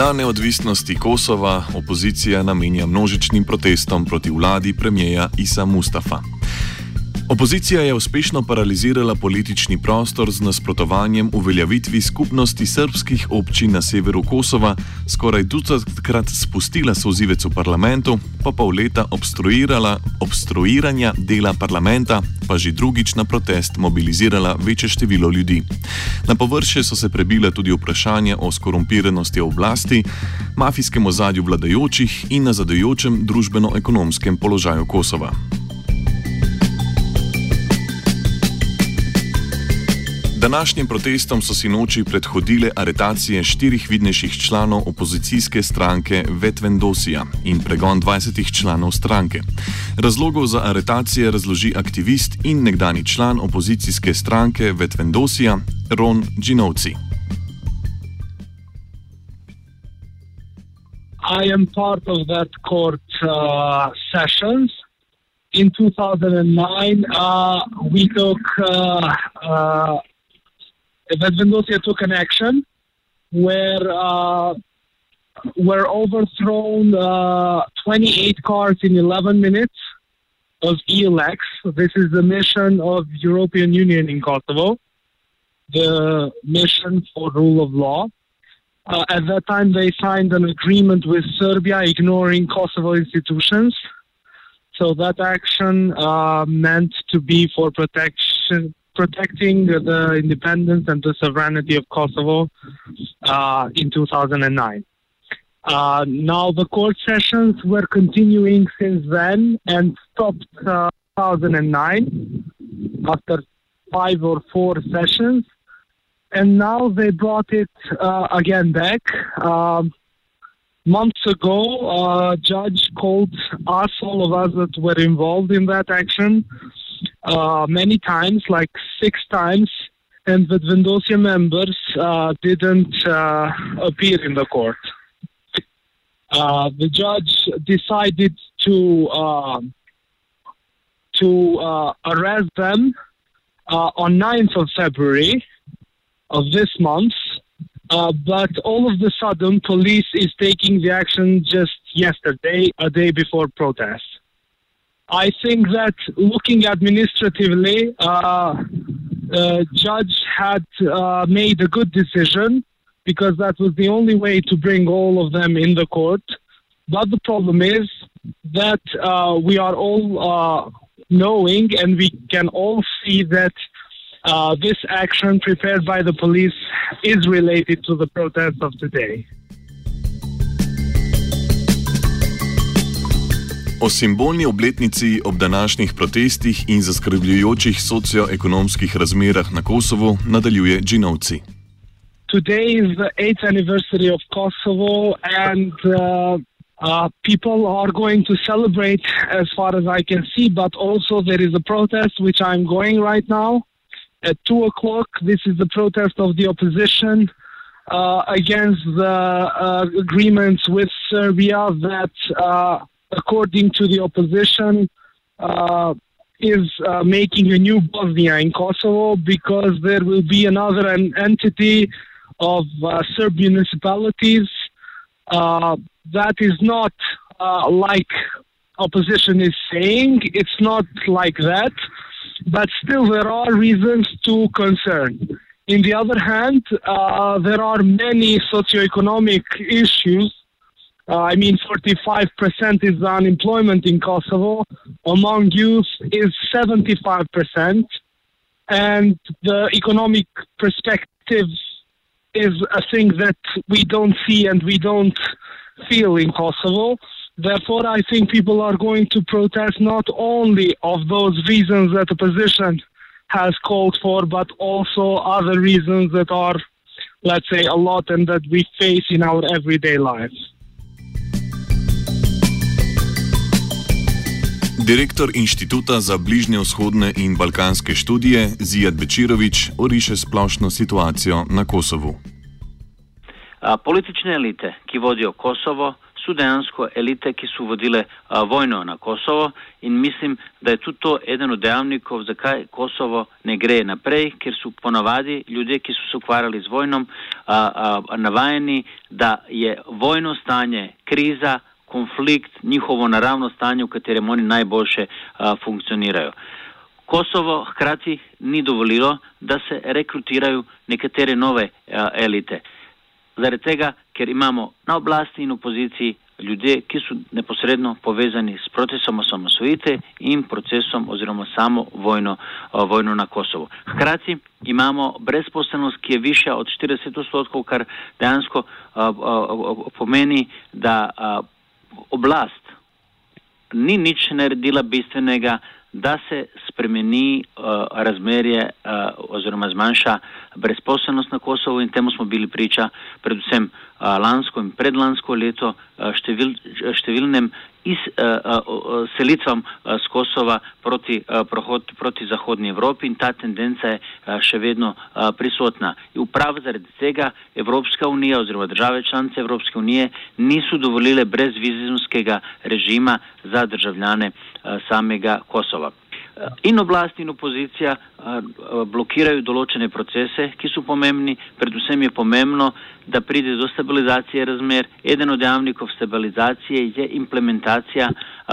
dan neodvisnosti Kosova opozicija namenja množičnim protestom proti vladi premijeja Isa Mustafa. Opozicija je uspešno paralizirala politični prostor z nasprotovanjem uveljavitvi skupnosti srpskih občin na severu Kosova, skoraj dvakrat spustila sozivec v parlamentu, pa pol leta obstruiranja dela parlamenta, pa že drugič na protest mobilizirala večje število ljudi. Na površje so se prebile tudi vprašanja o skorumpiranosti oblasti, mafijskem ozadju vladajočih in na zadajočem družbeno-ekonomskem položaju Kosova. Današnjim protestom so si noči predhodile aretacije štirih vidnejših članov opozicijske stranke Vetvendosija in pregon 20 članov stranke. Razlogov za aretacije razloži aktivist in nekdani član opozicijske stranke Vetvendosija Ron Džinovci. I am part of that court uh, sessions. In 2009, uh, we took uh, Vetvendosia took an action where uh, were overthrown uh, 28 cars in 11 minutes of EULEX. This is the mission of European Union in Kosovo, the mission for rule of law. Uh, at that time, they signed an agreement with Serbia, ignoring Kosovo institutions. So that action uh, meant to be for protection protecting the independence and the sovereignty of Kosovo uh, in 2009. Uh, now the court sessions were continuing since then and stopped uh, 2009 after five or four sessions, and now they brought it uh, again back. Um, months ago, a judge called us, all of us that were involved in that action, uh, many times, like six times, and the Vendosia members uh, didn't uh, appear in the court. Uh, the judge decided to um, to uh, arrest them on 9th of February of this month, but all of the sudden, police is taking the action just yesterday, a day before protest. I think that looking administratively, uh, uh, judge had uh, made a good decision because that was the only way to bring all of them in the court. But the problem is that uh, we are all uh, knowing and we can all see that uh, this action prepared by the police is related to the protests of today. O simbolni obletnici ob današnjih protestih in zaskrbljujočih socioekonomskih razmerah na Kosovo nadaljuje Džinovci. Today is the eighth anniversary of Kosovo, and uh, uh, people are going to celebrate as far as I can see. But also, there is a protest which I'm going right now at two o'clock. This is the protest of the opposition uh, against the uh, agreements with Serbia that uh, according to the opposition, uh, is uh, making a new Bosnia in Kosovo because there will be another an entity of uh, Serbian municipalities. Uh, that is not uh, like opposition is saying. It's not like that, but still there are reasons to concern. In the other hand, uh, there are many socioeconomic issues uh, I mean, 45% is unemployment in Kosovo. Among youth is 75%. And the economic perspective is a thing that we don't see and we don't feel in Kosovo. Therefore, I think people are going to protest not only of those reasons that the opposition has called for, but also other reasons that are, let's say, a lot and that we face in our everyday lives. Direktor Inštituta za bližnje vzhodne in balkanske študije Zijad Bečirovič oriše splošno situacijo na Kosovu. A, politične elite, ki vodijo Kosovo, so dejansko elite, ki so vodile a, vojno na Kosovo in mislim, da je tudi to eden od dejavnikov, zakaj Kosovo ne gre naprej, ker so ponavadi ljudje, ki so se ukvarjali z vojnom, a, a, navajeni, da je vojno stanje, kriza, konflikt, njihovo naravno stanje, v katerem oni najboljše a, funkcionirajo. Kosovo hkrati ni dovolilo, da se rekrutirajo nekatere nove a, elite. Zaradi tega, ker imamo na oblasti in opoziciji ljudje, ki so neposredno povezani s procesom osamosvojitve in procesom oziroma samo vojno, a, vojno na Kosovo. Hkrati imamo brezposelnost, ki je višja od 40 odstotkov, kar dejansko a, a, a, pomeni, da a, oblast ni nič naredila bistvenega, da se spremeni uh, razmerje uh, oziroma zmanjša brezposelnost na Kosovo in temu smo bili priča predvsem uh, lansko in predlansko leto uh, števil, številnem iz, uh, selitvam uh, z Kosova proti, uh, prohod, proti Zahodnji Evropi in ta tendenca je uh, še vedno uh, prisotna. In upravo zaradi tega Evropska unija oziroma države članice Evropske unije niso dovolile brezvizumskega režima za državljane uh, samega Kosova. In oblast in opozicija blokirajo določene procese, ki so pomembni. Predvsem je pomembno, da pride do stabilizacije razmer. Eden od dejavnikov stabilizacije je implementacija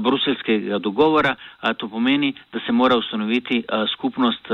bruselskega dogovora. To pomeni, da se mora ustanoviti skupnost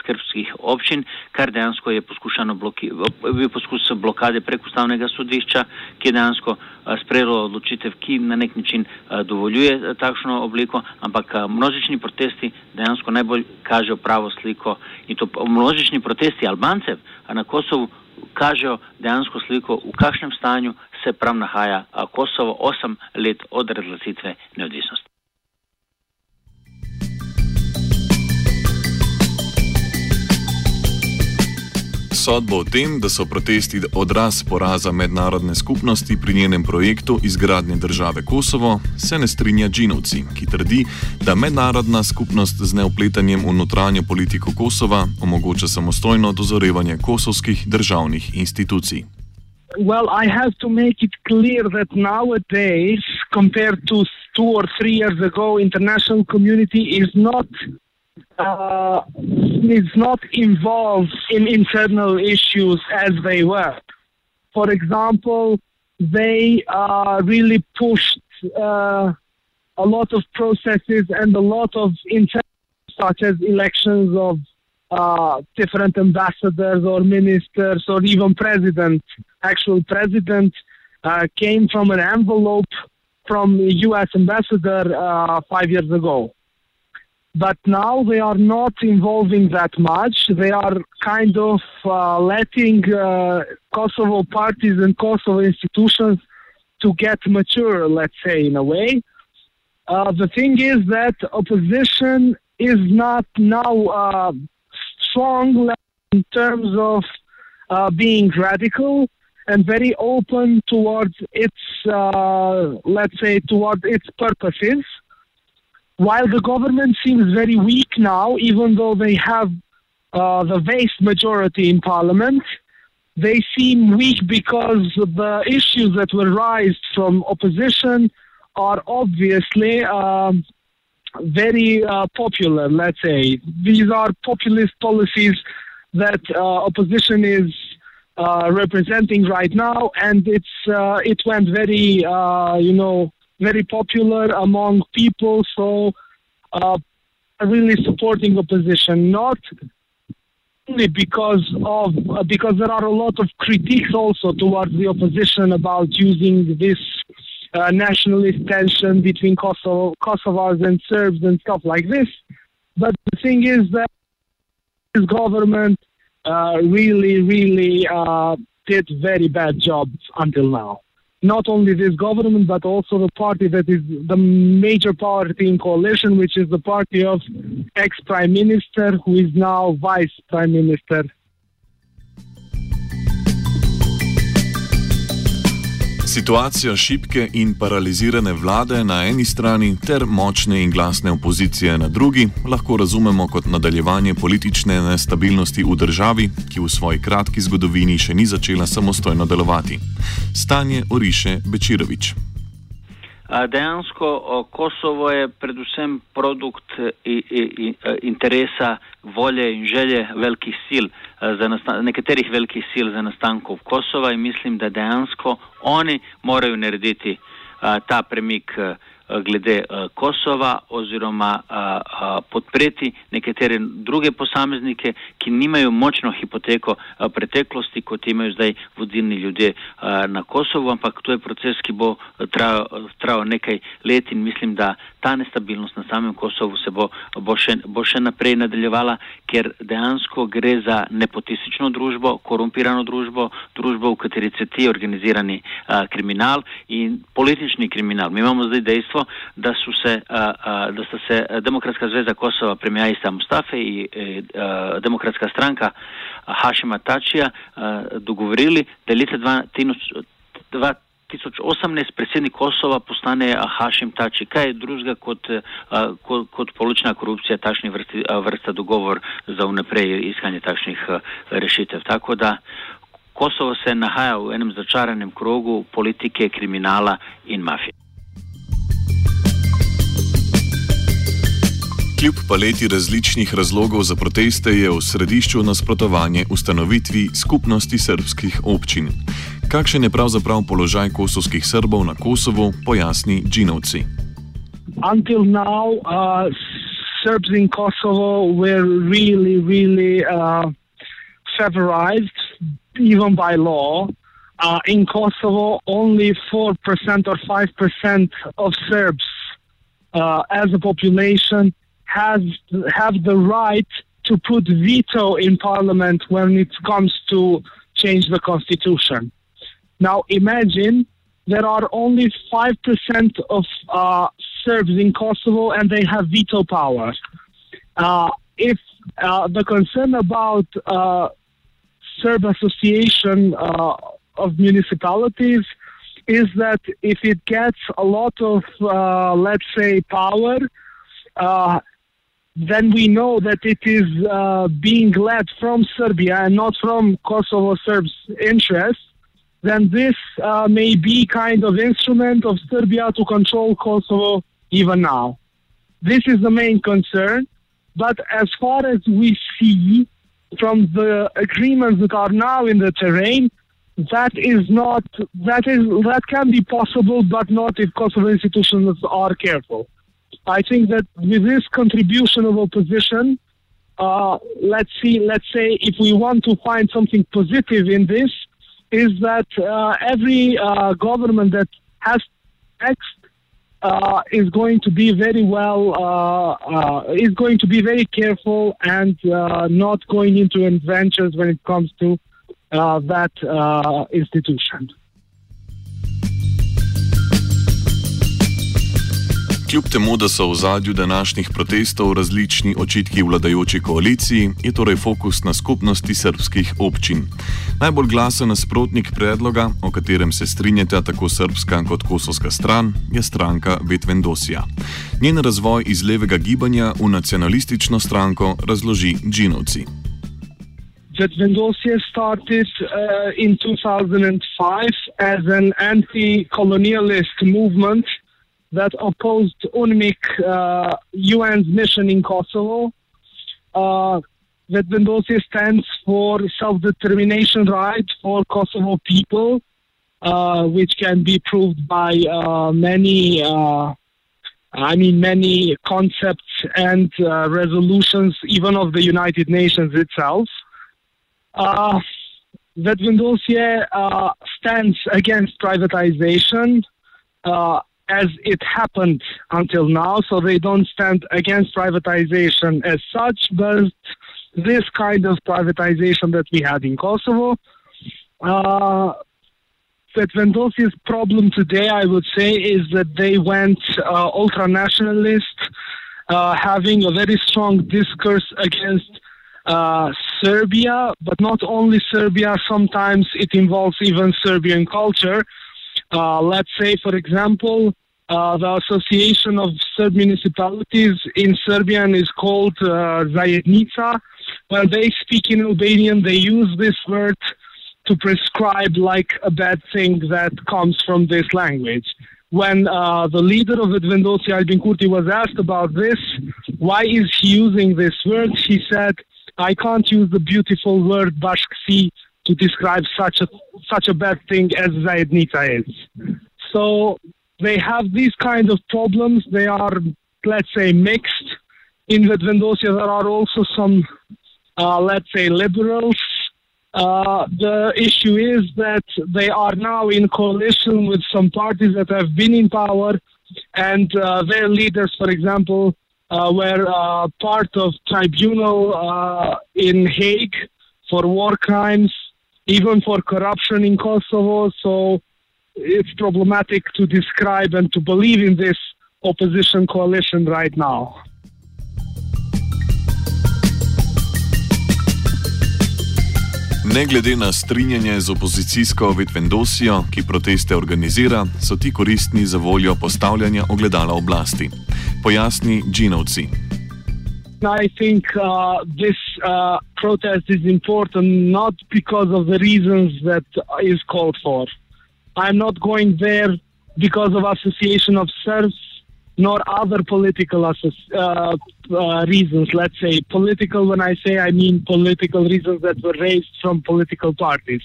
skrbskih občin, kar dejansko je poskušano bloki, bil poskus blokade prek ustavnega sodišča, ki je dejansko sprejelo odločitev, ki na nek način dovoljuje takšno obliko, ampak množični protesti dejansko najbolj kažejo pravo sliko in to množični protesti Albancev na Kosovu kažejo dejansko sliko, v kakšnem stanju se prav nahaja Kosovo osem let od razglasitve neodvisnosti. Sodbo o tem, da so protesti odraz poraza mednarodne skupnosti pri njenem projektu izgradnje države Kosovo, se ne strinja Džinovci, ki trdi, da mednarodna skupnost z neupletanjem v notranjo politiko Kosova omogoča samostojno dozorevanje kosovskih državnih institucij. Well, I have to make it clear that nowadays, compared to two or three years ago, international community is not uh, is not involved in internal issues as they were. For example, they uh, really pushed uh, a lot of processes and a lot of internal, such as elections of uh, different ambassadors or ministers or even president. Actual president uh, came from an envelope from U.S. ambassador uh, five years ago but now they are not involving that much. They are kind of uh, letting uh, Kosovo parties and Kosovo institutions to get mature, let's say, in a way. Uh, the thing is that opposition is not now uh, strong in terms of uh, being radical and very open towards its, uh, let's say, towards its purposes while the government seems very weak now, even though they have uh, the vast majority in parliament, they seem weak because the issues that were raised from opposition are obviously um, very uh, popular, let's say. These are populist policies that uh, opposition is uh, representing right now, and it's uh, it went very, uh, you know, very popular among people. So, uh, really supporting opposition, not only because of uh, because there are a lot of critiques also towards the opposition about using this uh, nationalist tension between Kosovo, Kosovars and Serbs and stuff like this. But the thing is that this government uh, really, really uh, did very bad job until now not only this government, but also the party that is the major party in coalition, which is the party of ex prime minister, who is now vice prime minister Situacijo šibke in paralizirane vlade na eni strani ter močne in glasne opozicije na drugi lahko razumemo kot nadaljevanje politične nestabilnosti v državi, ki v svoji kratki zgodovini še ni začela samostojno delovati. Stanje oriše Bečirovič. Dejansko Kosovo je predvsem produkt interesa, volje in želje velikih sil, nekaterih velikih sil za nastankov Kosova in mislim, da dejansko oni morajo narediti ta premik. Eh, glede Kosova oziroma podpreti nekatere druge posameznike, ki nimajo močno hipoteko preteklosti, kot imajo zdaj vodilni ljudje na Kosovu, ampak to je proces, ki bo trajal, trajal nekaj let in mislim, da ta nestabilnost na samem Kosovu se bo, bo, še, bo še naprej nadaljevala, ker dejansko gre za nepotistično družbo, korumpirano družbo, družbo, v kateri se ti organizirani uh, kriminal in politični kriminal. Mi imamo zdaj dejstvo, da, se, da sta se Demokratska zveza Kosova, premijer Isa Mustafe in e, Demokratska stranka Hašima Tačija dogovorili, da leta 2018 predsednik Kosova postane Hašim Tači. Kaj je drugega kot, kot, kot politična korupcija, takšnih vrsta dogovor za vnaprej iskanje takšnih rešitev. Tako da Kosovo se nahaja v enem začaranem krogu politike, kriminala in mafije. Kljub paleti različnih razlogov za proteste je v središču nasprotovanje ustanovitvi skupnosti srpskih občin. Kakšen je pravzaprav položaj kosovskih Srbov na Kosovu, pojasni Džinovci. Until now, uh, Serbs in Kosovo were really, really uh, favorized, even by law. Uh, in Kosovo, only 4% or 5% of Serbs uh, as a population has have the right to put veto in parliament when it comes to change the constitution. Now imagine there are only 5% of uh, Serbs in Kosovo and they have veto power. Uh, if uh, the concern about uh, Serb Association uh, of Municipalities is that if it gets a lot of, uh, let's say, power, then we know that it is being led from Serbia and not from Kosovo Serbs' interests, then this uh, may be kind of instrument of Serbia to control Kosovo even now. This is the main concern. But as far as we see from the agreements that are now in the terrain, that is not that is that can be possible, but not if Kosovo institutions are careful. I think that with this contribution of opposition, uh, let's see, let's say if we want to find something positive in this, is that uh, every uh, government that has text uh, is going to be very well, uh, uh, is going to be very careful and not going into adventures when it comes to that institution. Kljub temu, da so v zadju današnjih protestov različni očitki vladajoči koaliciji, je torej fokus na skupnosti srpskih občin. Najbolj glasen nasprotnik predloga, o katerem se strinjata tako srpska kot kosovska stran, je stranka Betvendosija. Njen razvoj iz levega gibanja v nacionalistično stranko razloži Džinovci. Betvendosija started uh, in 2005 as an anti-colonialist movement. That opposed UNMIK, uh, UN's mission in Kosovo. Uh, Vetvendosia stands for self-determination right for Kosovo people, uh, which can be proved by uh, many, uh, I mean, many concepts and resolutions, even of the United Nations itself. Vetvendosia uh, stands against privatization, uh, as it happened until now. So they don't stand against privatization as such, but this kind of privatization that we had in Kosovo. Uh, Vetvendosia's problem today, I would say, is that they went uh, ultra nationalist, uh, having a very strong discourse against uh, Serbia, but not only Serbia, sometimes it involves even Serbian culture Uh, let's say, for example, uh, the Association of Serb Municipalities in Serbian is called uh, Zajednica. When they speak in Albanian, they use this word to prescribe like a bad thing that comes from this language. When uh, the leader of Vetvendosi, Albin Kurti, was asked about this, why is he using this word? He said, I can't use the beautiful word Bashkësi to describe such a such a bad thing as Zajednica is. So they have these kind of problems. They are, let's say, mixed. In Vetvendosia, there are also some, uh, let's say, liberals uh, the issue is that they are now in coalition with some parties that have been in power, and uh, their leaders, for example, uh, were uh, part of tribunal uh, in Hague for war crimes, even for corruption in Kosovo. So it's problematic to describe and to believe in this opposition coalition right now. Ne glede na strinjanje z opozicijsko Vitvendosijo, ki proteste organizira, so ti koristni za voljo postavljanja ogledala oblasti. Pojasni Džinovci. I think uh, this uh, protest is important not because of the reasons that is called for. I'm not going there because of association of Serbs nor other political uh, uh, reasons. Let's say political. When I say, I mean political reasons that were raised from political parties.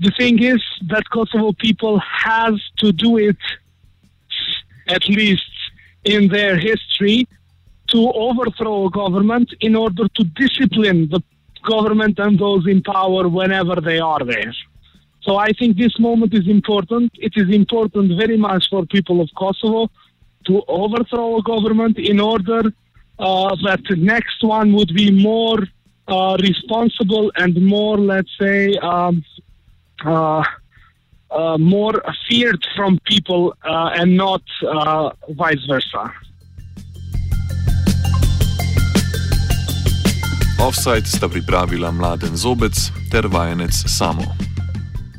The thing is that Kosovo people has to do it, at least in their history, to overthrow a government in order to discipline the government and those in power whenever they are there. So I think this moment is important. It is important very much for people of Kosovo to overthrow a government in order uh, that the next one would be more uh, responsible and more, let's say, um, uh, uh more feared from people uh, and not uh, vice versa. Offside sta pripravila mladen zobec ter vajenec samo.